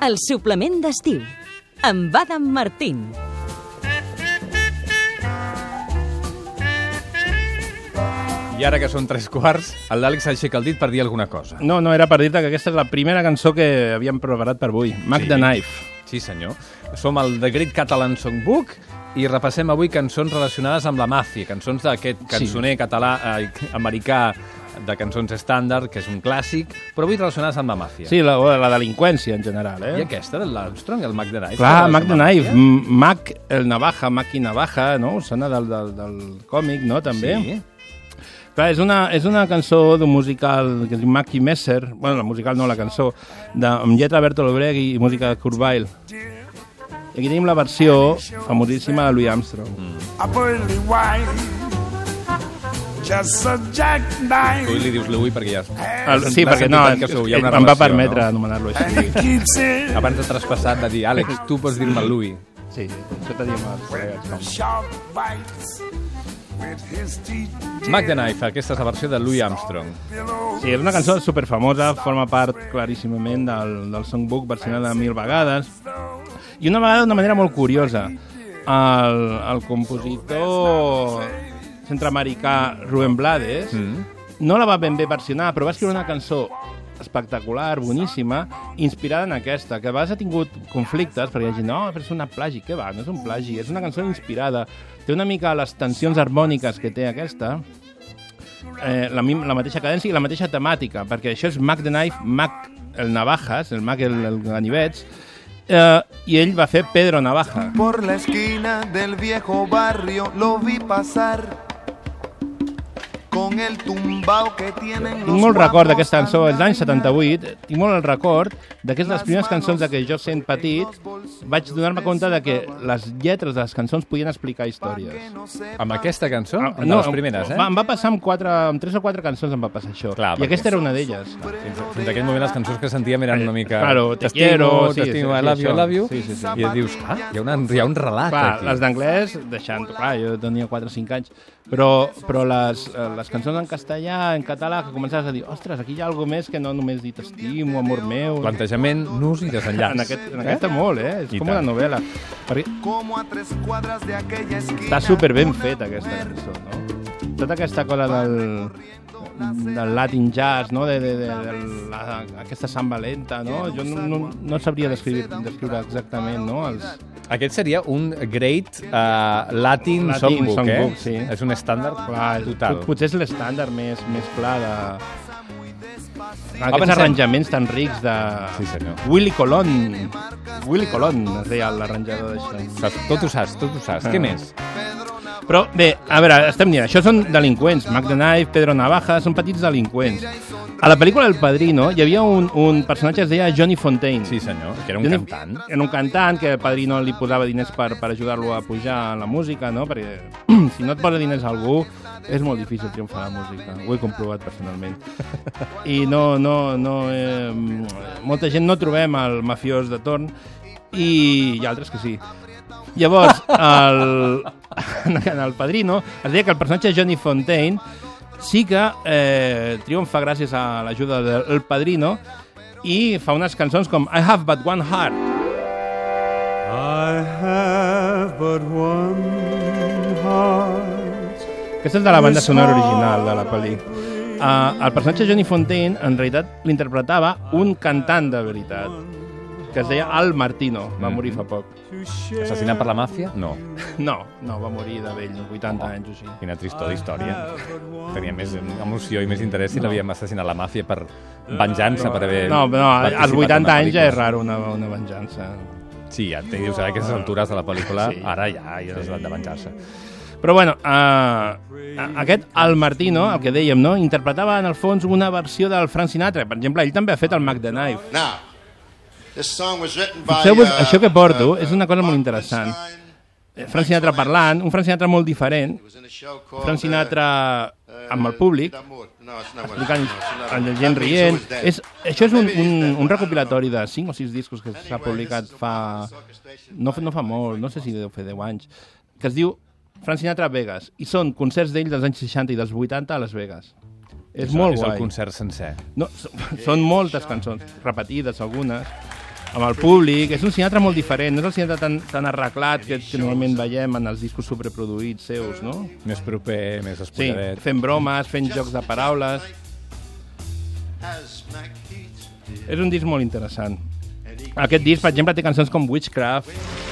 El suplement d'estiu, amb Adam Martín. I ara que són tres quarts, el l'Àlex aixeca el dit per dir alguna cosa. No, no, era per dir-te que aquesta és la primera cançó que havíem preparat per avui. Mac Sí. the Knife. Sí, senyor. Som el The Great Catalan Songbook i repassem avui cançons relacionades amb la màfia, cançons d'aquest cançoner català, eh, americà de cançons estàndard, que és un clàssic, però avui relacionades amb la màfia. Sí, la, la delinqüència en general, eh? I aquesta, de l'Armstrong, el Mac the Knife. Clar, Mac the Knife, Mac el Navaja, Mac i Navaja, no? Sona del, del, del còmic, no? També. Sí. Clar, és una, és una cançó d'un musical que es diu Mackie Messer, bueno, la musical no, la cançó, de, amb lletra Bertolt Brecht i música de Kurt Weill. I aquí tenim la versió famosíssima de Louis Armstrong. Mm. Just a Tu jackknife, li dius Louis perquè ja... El, sí, perquè no, que sou, hi ha una em va relació, permetre no? anomenar-lo així. it Abans de traspassat va dir, Àlex, tu pots dir-me Louis. Sí, sí, això els col·legues. with his teeth. Mac the Knife, aquesta és la versió de Louis Armstrong. Sí, és una cançó superfamosa, forma part claríssimament del, del songbook versionada mil vegades. I una vegada d'una manera molt curiosa. El, el compositor centroamericà Rubén Blades Mm. no la va ben bé versionar, però va escriure una cançó espectacular, boníssima, inspirada en aquesta, que a vegades ha tingut conflictes, perquè hi ha gent, no, però és una plagi, què va? No és un plagi, és una cançó inspirada. Té una mica les tensions harmòniques que té aquesta, eh, la, la mateixa cadència i la mateixa temàtica, perquè això és Mac the Knife, Mac el Navajas, el Mac el, el Ganivets, eh, i ell va fer Pedro Navaja. Por la esquina del viejo barrio lo vi pasar con el tumbao que tienen Tinc molt record d'aquesta cançó, els anys andando. 78, tinc molt el record de que és les primeres cançons de que jo sent petit vaig donar-me compte de que les lletres de les cançons podien explicar històries. Amb aquesta cançó? Ah, de les primeres, eh? Va, em va passar amb, quatre, amb tres o quatre cançons em va passar això. Clar, I aquesta era una d'elles. Fins, fins aquell moment les cançons que sentíem eren una mica... Claro, te quiero, sí, t'estimo, sí, I love you, I love you. Sí, sí, sí. I et dius, ah, hi ha, una, hi ha un relat Clar, aquí. les d'anglès, deixant... Clar, jo tenia 4 o 5 anys, però, però les, eh, les cançons en castellà, en català, que començaves a dir, ostres, aquí hi ha alguna més que no només dir t'estimo, amor meu... Plantejament, nus i desenllaç. En, aquest, en aquesta molt, eh? És I com tant. una novel·la. Perquè Como a tres cuadras de aquella esquina. està super ben feta, aquesta cançó, no? Tota aquesta cosa del, del Latin jazz, no? De, de, de, de la, aquesta samba lenta, no? Jo no, no, no sabria descriure, descriure exactament, no? Els, Aquest seria un great uh, Latin, Latin songbook, songbook, eh? sí. És un estàndard clar, total. pot- potser és l'estàndard més, més pla de... Aquests arranjaments tan rics de... Sí, senyor. Willy Colón. Willy Colón es deia l'arranjador d'això. Tot ho saps, tot ho saps. Ah. Què més? Però bé, a veure, estem dient, això són delinqüents. Mac the Knife, Pedro Navaja, són petits delinqüents. A la pel·lícula El Padrino hi havia un, un personatge que es deia Johnny Fontaine. Sí, senyor, que era un Johnny- cantant. Era un cantant que el Padrino li posava diners per, per ajudar-lo a pujar en la música, no? Perquè si no et posa diners a algú és molt difícil triomfar a la música. Ho he comprovat personalment. I no, no, no... Eh, molta gent no trobem el mafiós de torn i hi ha altres que sí. Llavors, el, en el Padrino es deia que el personatge Johnny Fontaine sí que eh, triomfa gràcies a l'ajuda del Padrino i fa unes cançons com I have but one heart. I have but one heart. Aquesta és de la banda sonora original de la pel·li. Uh, el personatge Johnny Fontaine en realitat l'interpretava un cantant de veritat que es deia Al Martino, va morir fa poc. Assassinat per la màfia? No. No, no, va morir de vell, de 80 anys o així. Quina tristor d'història. Tenia més emoció i més interès si l'havíem assassinat la màfia per venjança, per haver... No, no, als en 80 la anys ja és raro una, una venjança. Sí, ja te dius, a aquestes altures de la pel·lícula, Sí. ara ja, ja és l'edat de venjar-se. Però bueno, uh, aquest Al Martino, el que dèiem, no? interpretava en el fons una versió del Frank Sinatra. Per exemple, ell també ha fet el Mac the Knife. Now, Fixeu-vos, uh, això que porto uh, és una cosa molt interessant. Weinstein. Eh, Frank Sinatra parlant, un Frank Sinatra molt diferent, a Frank Sinatra uh, amb el públic, explicant el one. gent rient. És, això és un, un, un recopilatori de 5 o 6 discos que s'ha publicat fa... No, no fa molt, no sé si deu fer 10 anys, que es diu Frank Sinatra a Vegas, i són concerts d'ell dels anys 60 i dels 80 a Las Vegas. És molt és guai. el concert sencer. No, són, són moltes cançons, repetides algunes, amb el públic. És un Sinatra molt diferent, no és el Sinatra tan, tan arreglat que, que normalment veiem en els discos sobreproduïts seus, no? Més proper, més Sí, espolladet. fent bromes, fent jocs de paraules. És un disc molt interessant. Aquest disc, per exemple, té cançons com Witchcraft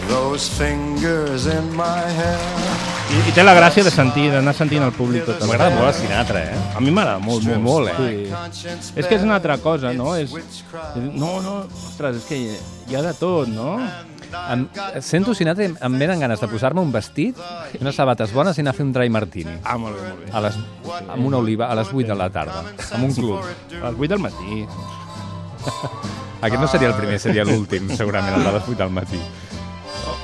Those fingers in my hair. I, i té la gràcia de sentir, d'anar sentint el públic tot M'agrada molt el Sinatra, eh? A mi m'agrada molt, molt, molt, eh? Sí. És que és una altra cosa, no? És, és- no, no, ostres, és que hi, hi ha de tot, no? Em, sento Sinatra i em venen ganes de posar-me un vestit i unes sabates bones i anar a fer un dry martini. Ah, molt bé, molt bé. A les, amb una oliva a les 8 de la tarda, amb un club. A les 8 del matí. Aquest no seria el primer, seria l'últim, segurament, el de les 8 del matí.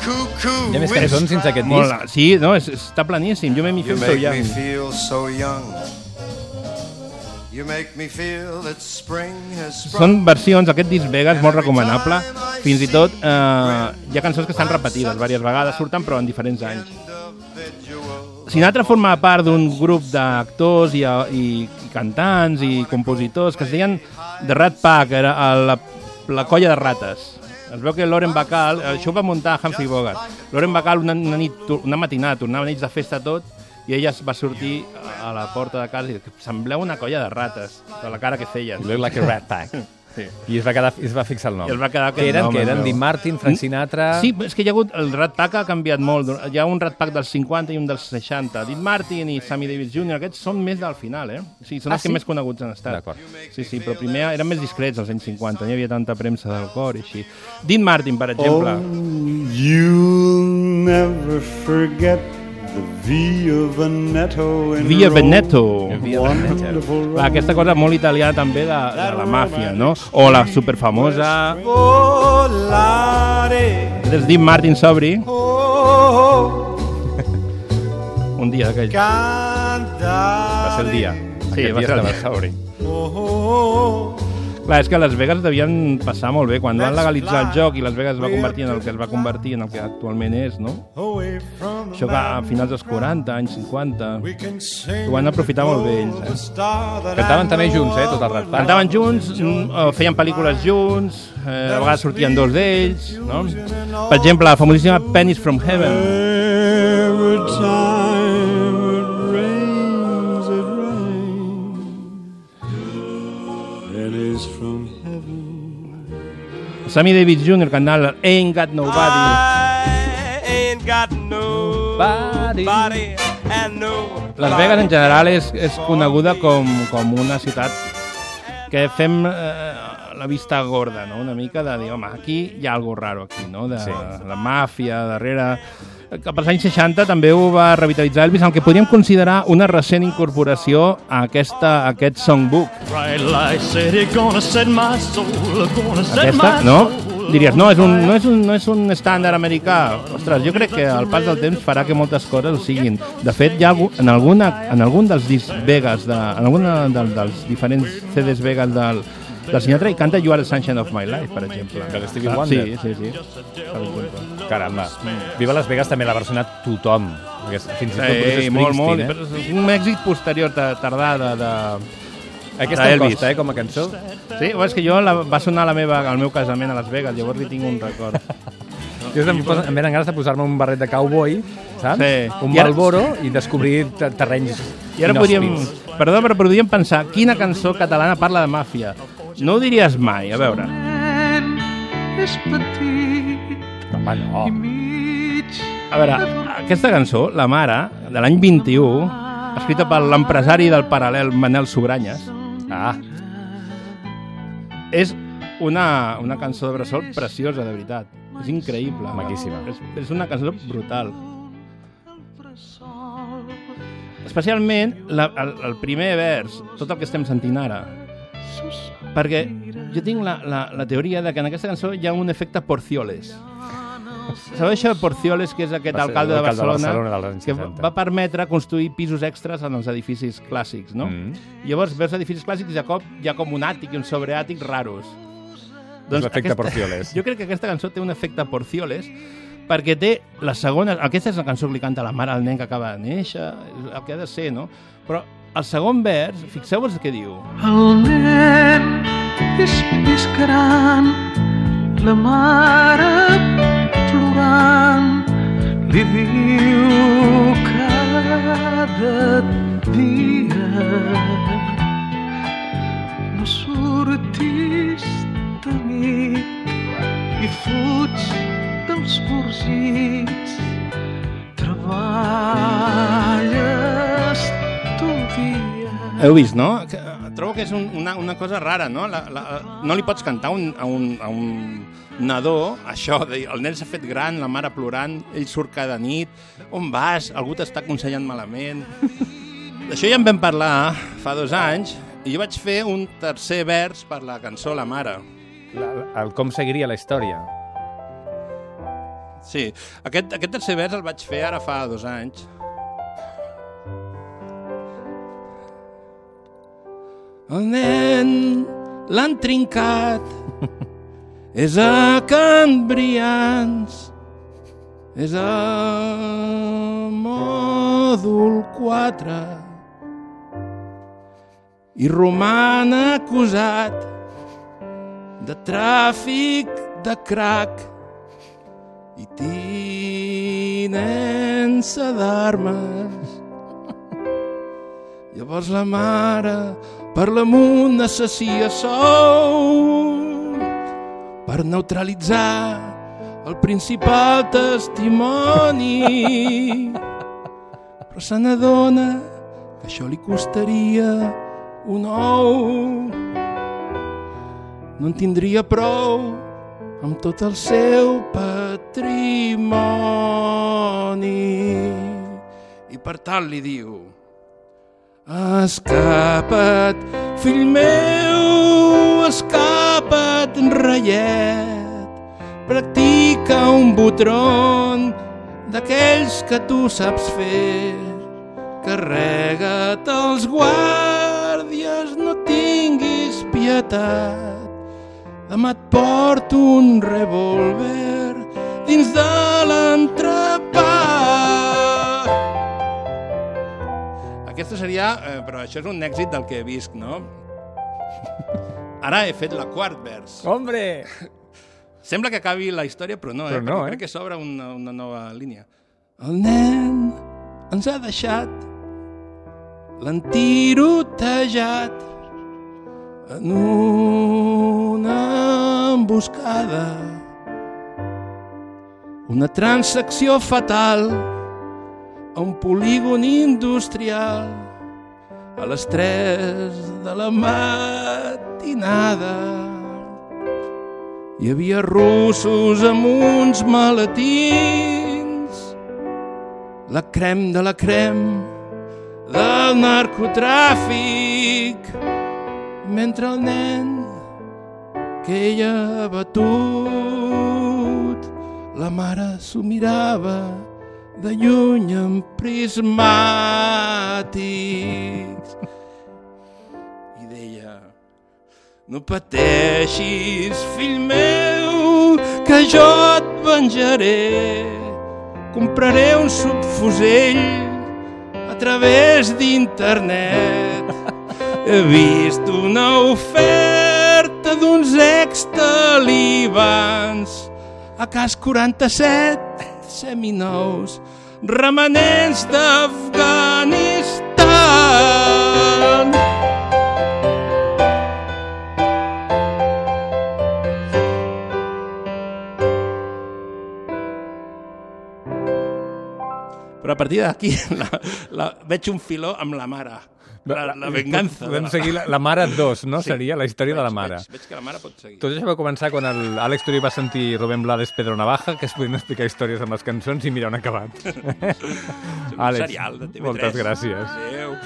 Hi ha més cançons dins aquest disc? sí, no, és, està planíssim. Jo m'he You fil make so me young. feel so young. You make me feel that spring has sprung. Són versions, aquest disc Vega és molt recomanable. Fins i tot eh, hi ha cançons que estan repetides diverses vegades, surten però en diferents anys. Sinatra forma part d'un grup d'actors i, i, i cantants i compositors que es deien The Rat Pack, era la, la colla de rates. Es veu que Loren Bacall, això ho va muntar Humphrey Bogart, Loren Bacall una, una, nit, una matinada, tornava nits de festa tot, i ella es va sortir a la porta de casa i sembleu una colla de rates, de la cara que feien. You look like a rat pack. Sí. I es va, quedar, es va fixar el nom. I es va quedar que eren, nom, que eren. Dean Martin, Frank Sinatra... Sí, és que hi ha hagut, el Rat Pack ha canviat molt. Hi ha un Rat Pack dels 50 i un dels 60. Dean Martin i Sammy Davis Jr., aquests són més del final, eh? O sigui, són Ah, els que sí? més coneguts han estat. D'acord. Sí, sí, però primer eren més discrets als anys 50, no hi havia tanta premsa del cor i així. Dean Martin, per exemple. Oh, you'll never forget Via Veneto in Via. Veneto. Va, aquesta cosa molt italiana també de, de la màfia, no? O la superfamosa... Oh, És Dean Martin sobri, oh, un dia d'aquells. Va ser el dia. Sí, Aquest va dia ser el dia. sobri. Clar, és que Las Vegas devien passar molt bé. Quan van legalitzar el joc i Las Vegas es va convertir en el que es va convertir en el que actualment és, no? Això que a finals dels 40, anys 50... We can sing Ho van aprofitar molt bé ells, eh? Cantaven també junts, eh, tot el rat. Cantaven junts, mm, feien pel·lícules junts, eh, a vegades sortien dos d'ells, no? Per exemple, la famosíssima Pennies from Heaven. Every time Sammy Davis Jr. cantant Ain't Got Nobody. I ain't got nobody and no Las Vegas en general és, és coneguda com, com una ciutat que fem eh, la vista gorda, no? una mica de dir, home, aquí hi ha algo raro aquí, no? de Sí. la màfia, darrere... Cap als anys 60 també ho va revitalitzar Elvis, el que podríem considerar una recent incorporació a, aquesta, a aquest songbook. Aquesta, no? Diries, no, és un, no, és un, no és un estàndard americà. Ostres, jo crec que el pas del temps farà que moltes coses ho siguin. De fet, hi ha algú- en, alguna, en algun dels discs Vegas, de, en alguna del, dels diferents CDs Vegas del, del Sinatra, i canta You Are the Sunshine of My Life, per exemple. De l'Stevie Ah, Wonder. Sí, sí, sí. Per exemple. Caramba. Viva Las Vegas també l'ha versionat tothom. Fins i tot Bruce Sí, molt, molt. Springsteen, Però és un èxit posterior, ta- tardà, de, de, Aquesta em costa, eh, com a cançó. Sí, és que jo la, va sonar a la meva, al meu casament a Las Vegas, llavors li tinc un record. Jo em, posa, em venen ganes de posar-me un barret de cowboy, saps? Sí. Un I ara- Malboro i descobrir te- terrenys I ara podríem, perdó, però podríem pensar quina cançó catalana parla de màfia. No ho diries mai, a veure. Home, no. A veure, aquesta cançó, La Mare, de l'any 21, escrita per l'empresari del paral·lel Manel Sobranyes, Ah, és una, una cançó de bressol preciosa, de veritat. És increïble. Maquíssima. És, és una cançó brutal. Especialment la, el, el primer vers, tot el que estem sentint ara. Perquè jo tinc la, la, la teoria de que en aquesta cançó hi ha un efecte Porcioles. Sabeu això de Porcioles, que és aquest Va alcalde de l'alcalde de Barcelona, Barcelona que 60. va permetre construir pisos extras en els edificis clàssics, no? Mm. Llavors veus edificis clàssics i de cop hi ha com un àtic i un sobreàtic raros. És l'efecte Porcioles. Jo crec que aquesta cançó té un efecte Porcioles perquè té la segona... Aquesta és la cançó que li canta la mare al nen que acaba de néixer, el que ha de ser, no? Però el segon vers, fixeu-vos què diu. El nen és més gran, la mare plorant li diu cada dia no surtis de nit i fuig dels burgits treballa Heu vist, no? Que, eh, Trobo que és un, una, una cosa rara, no? La, la, no li pots cantar un, a, un, a un nadó això, de, el nen s'ha fet gran, la mare plorant, ell surt cada nit, on vas? Algú t'està aconsellant malament? D'això ja en vam parlar fa dos anys i jo vaig fer un tercer vers per la cançó La Mare. La, el com seguiria la història. Sí, aquest, aquest tercer vers el vaig fer ara fa dos anys. El nen l'han trincat, és a Can Brians, és a mòdul 4 i roman acusat de tràfic de crack i tinença d'armes. Llavors la mare per l'amunt assacia sou per neutralitzar el principal testimoni. Però se n'adona que això li costaria un ou. No en tindria prou amb tot el seu patrimoni. I per tant li diu Escapa't, fill meu, escapa't, reiet. Practica un botron d'aquells que tu saps fer. Carrega't els guàrdies, no tinguis pietat. Demà et porto un revòlver dins de l'entrepat. Aquesta seria... Eh, però això és un èxit del que he vist, no? Ara he fet la quart vers. Hombre! Sembla que acabi la història, però no, eh? Però no, Perquè eh? Crec que s'obre una, una nova línia. El nen ens ha deixat l'han tirotejat en una emboscada una transacció fatal a un polígon industrial a les 3 de la matinada. Hi havia russos amb uns maletins, la crem de la crem del narcotràfic, mentre el nen que ella ha batut, la mare s'ho mirava de lluny amb prismàtics. I deia, no pateixis, fill meu, que jo et venjaré. Compraré un subfusell a través d'internet. He vist una oferta d'uns ex-talibans a cas 47 seminous remanents d'Afganistan. Però a partir d'aquí la, veig un filó amb la mare. La, la venganza. de Podem seguir la, la mare 2, no? Sí. Seria la història de la Veig- mare. Veig, veig que la mare pot seguir. Tot això va començar quan el Àlex Turi va sentir Rubén Blades Pedro Navaja, que es podien explicar històries amb les cançons i mira on ha acabat. un serial de TV3. moltes gràcies. Adéu.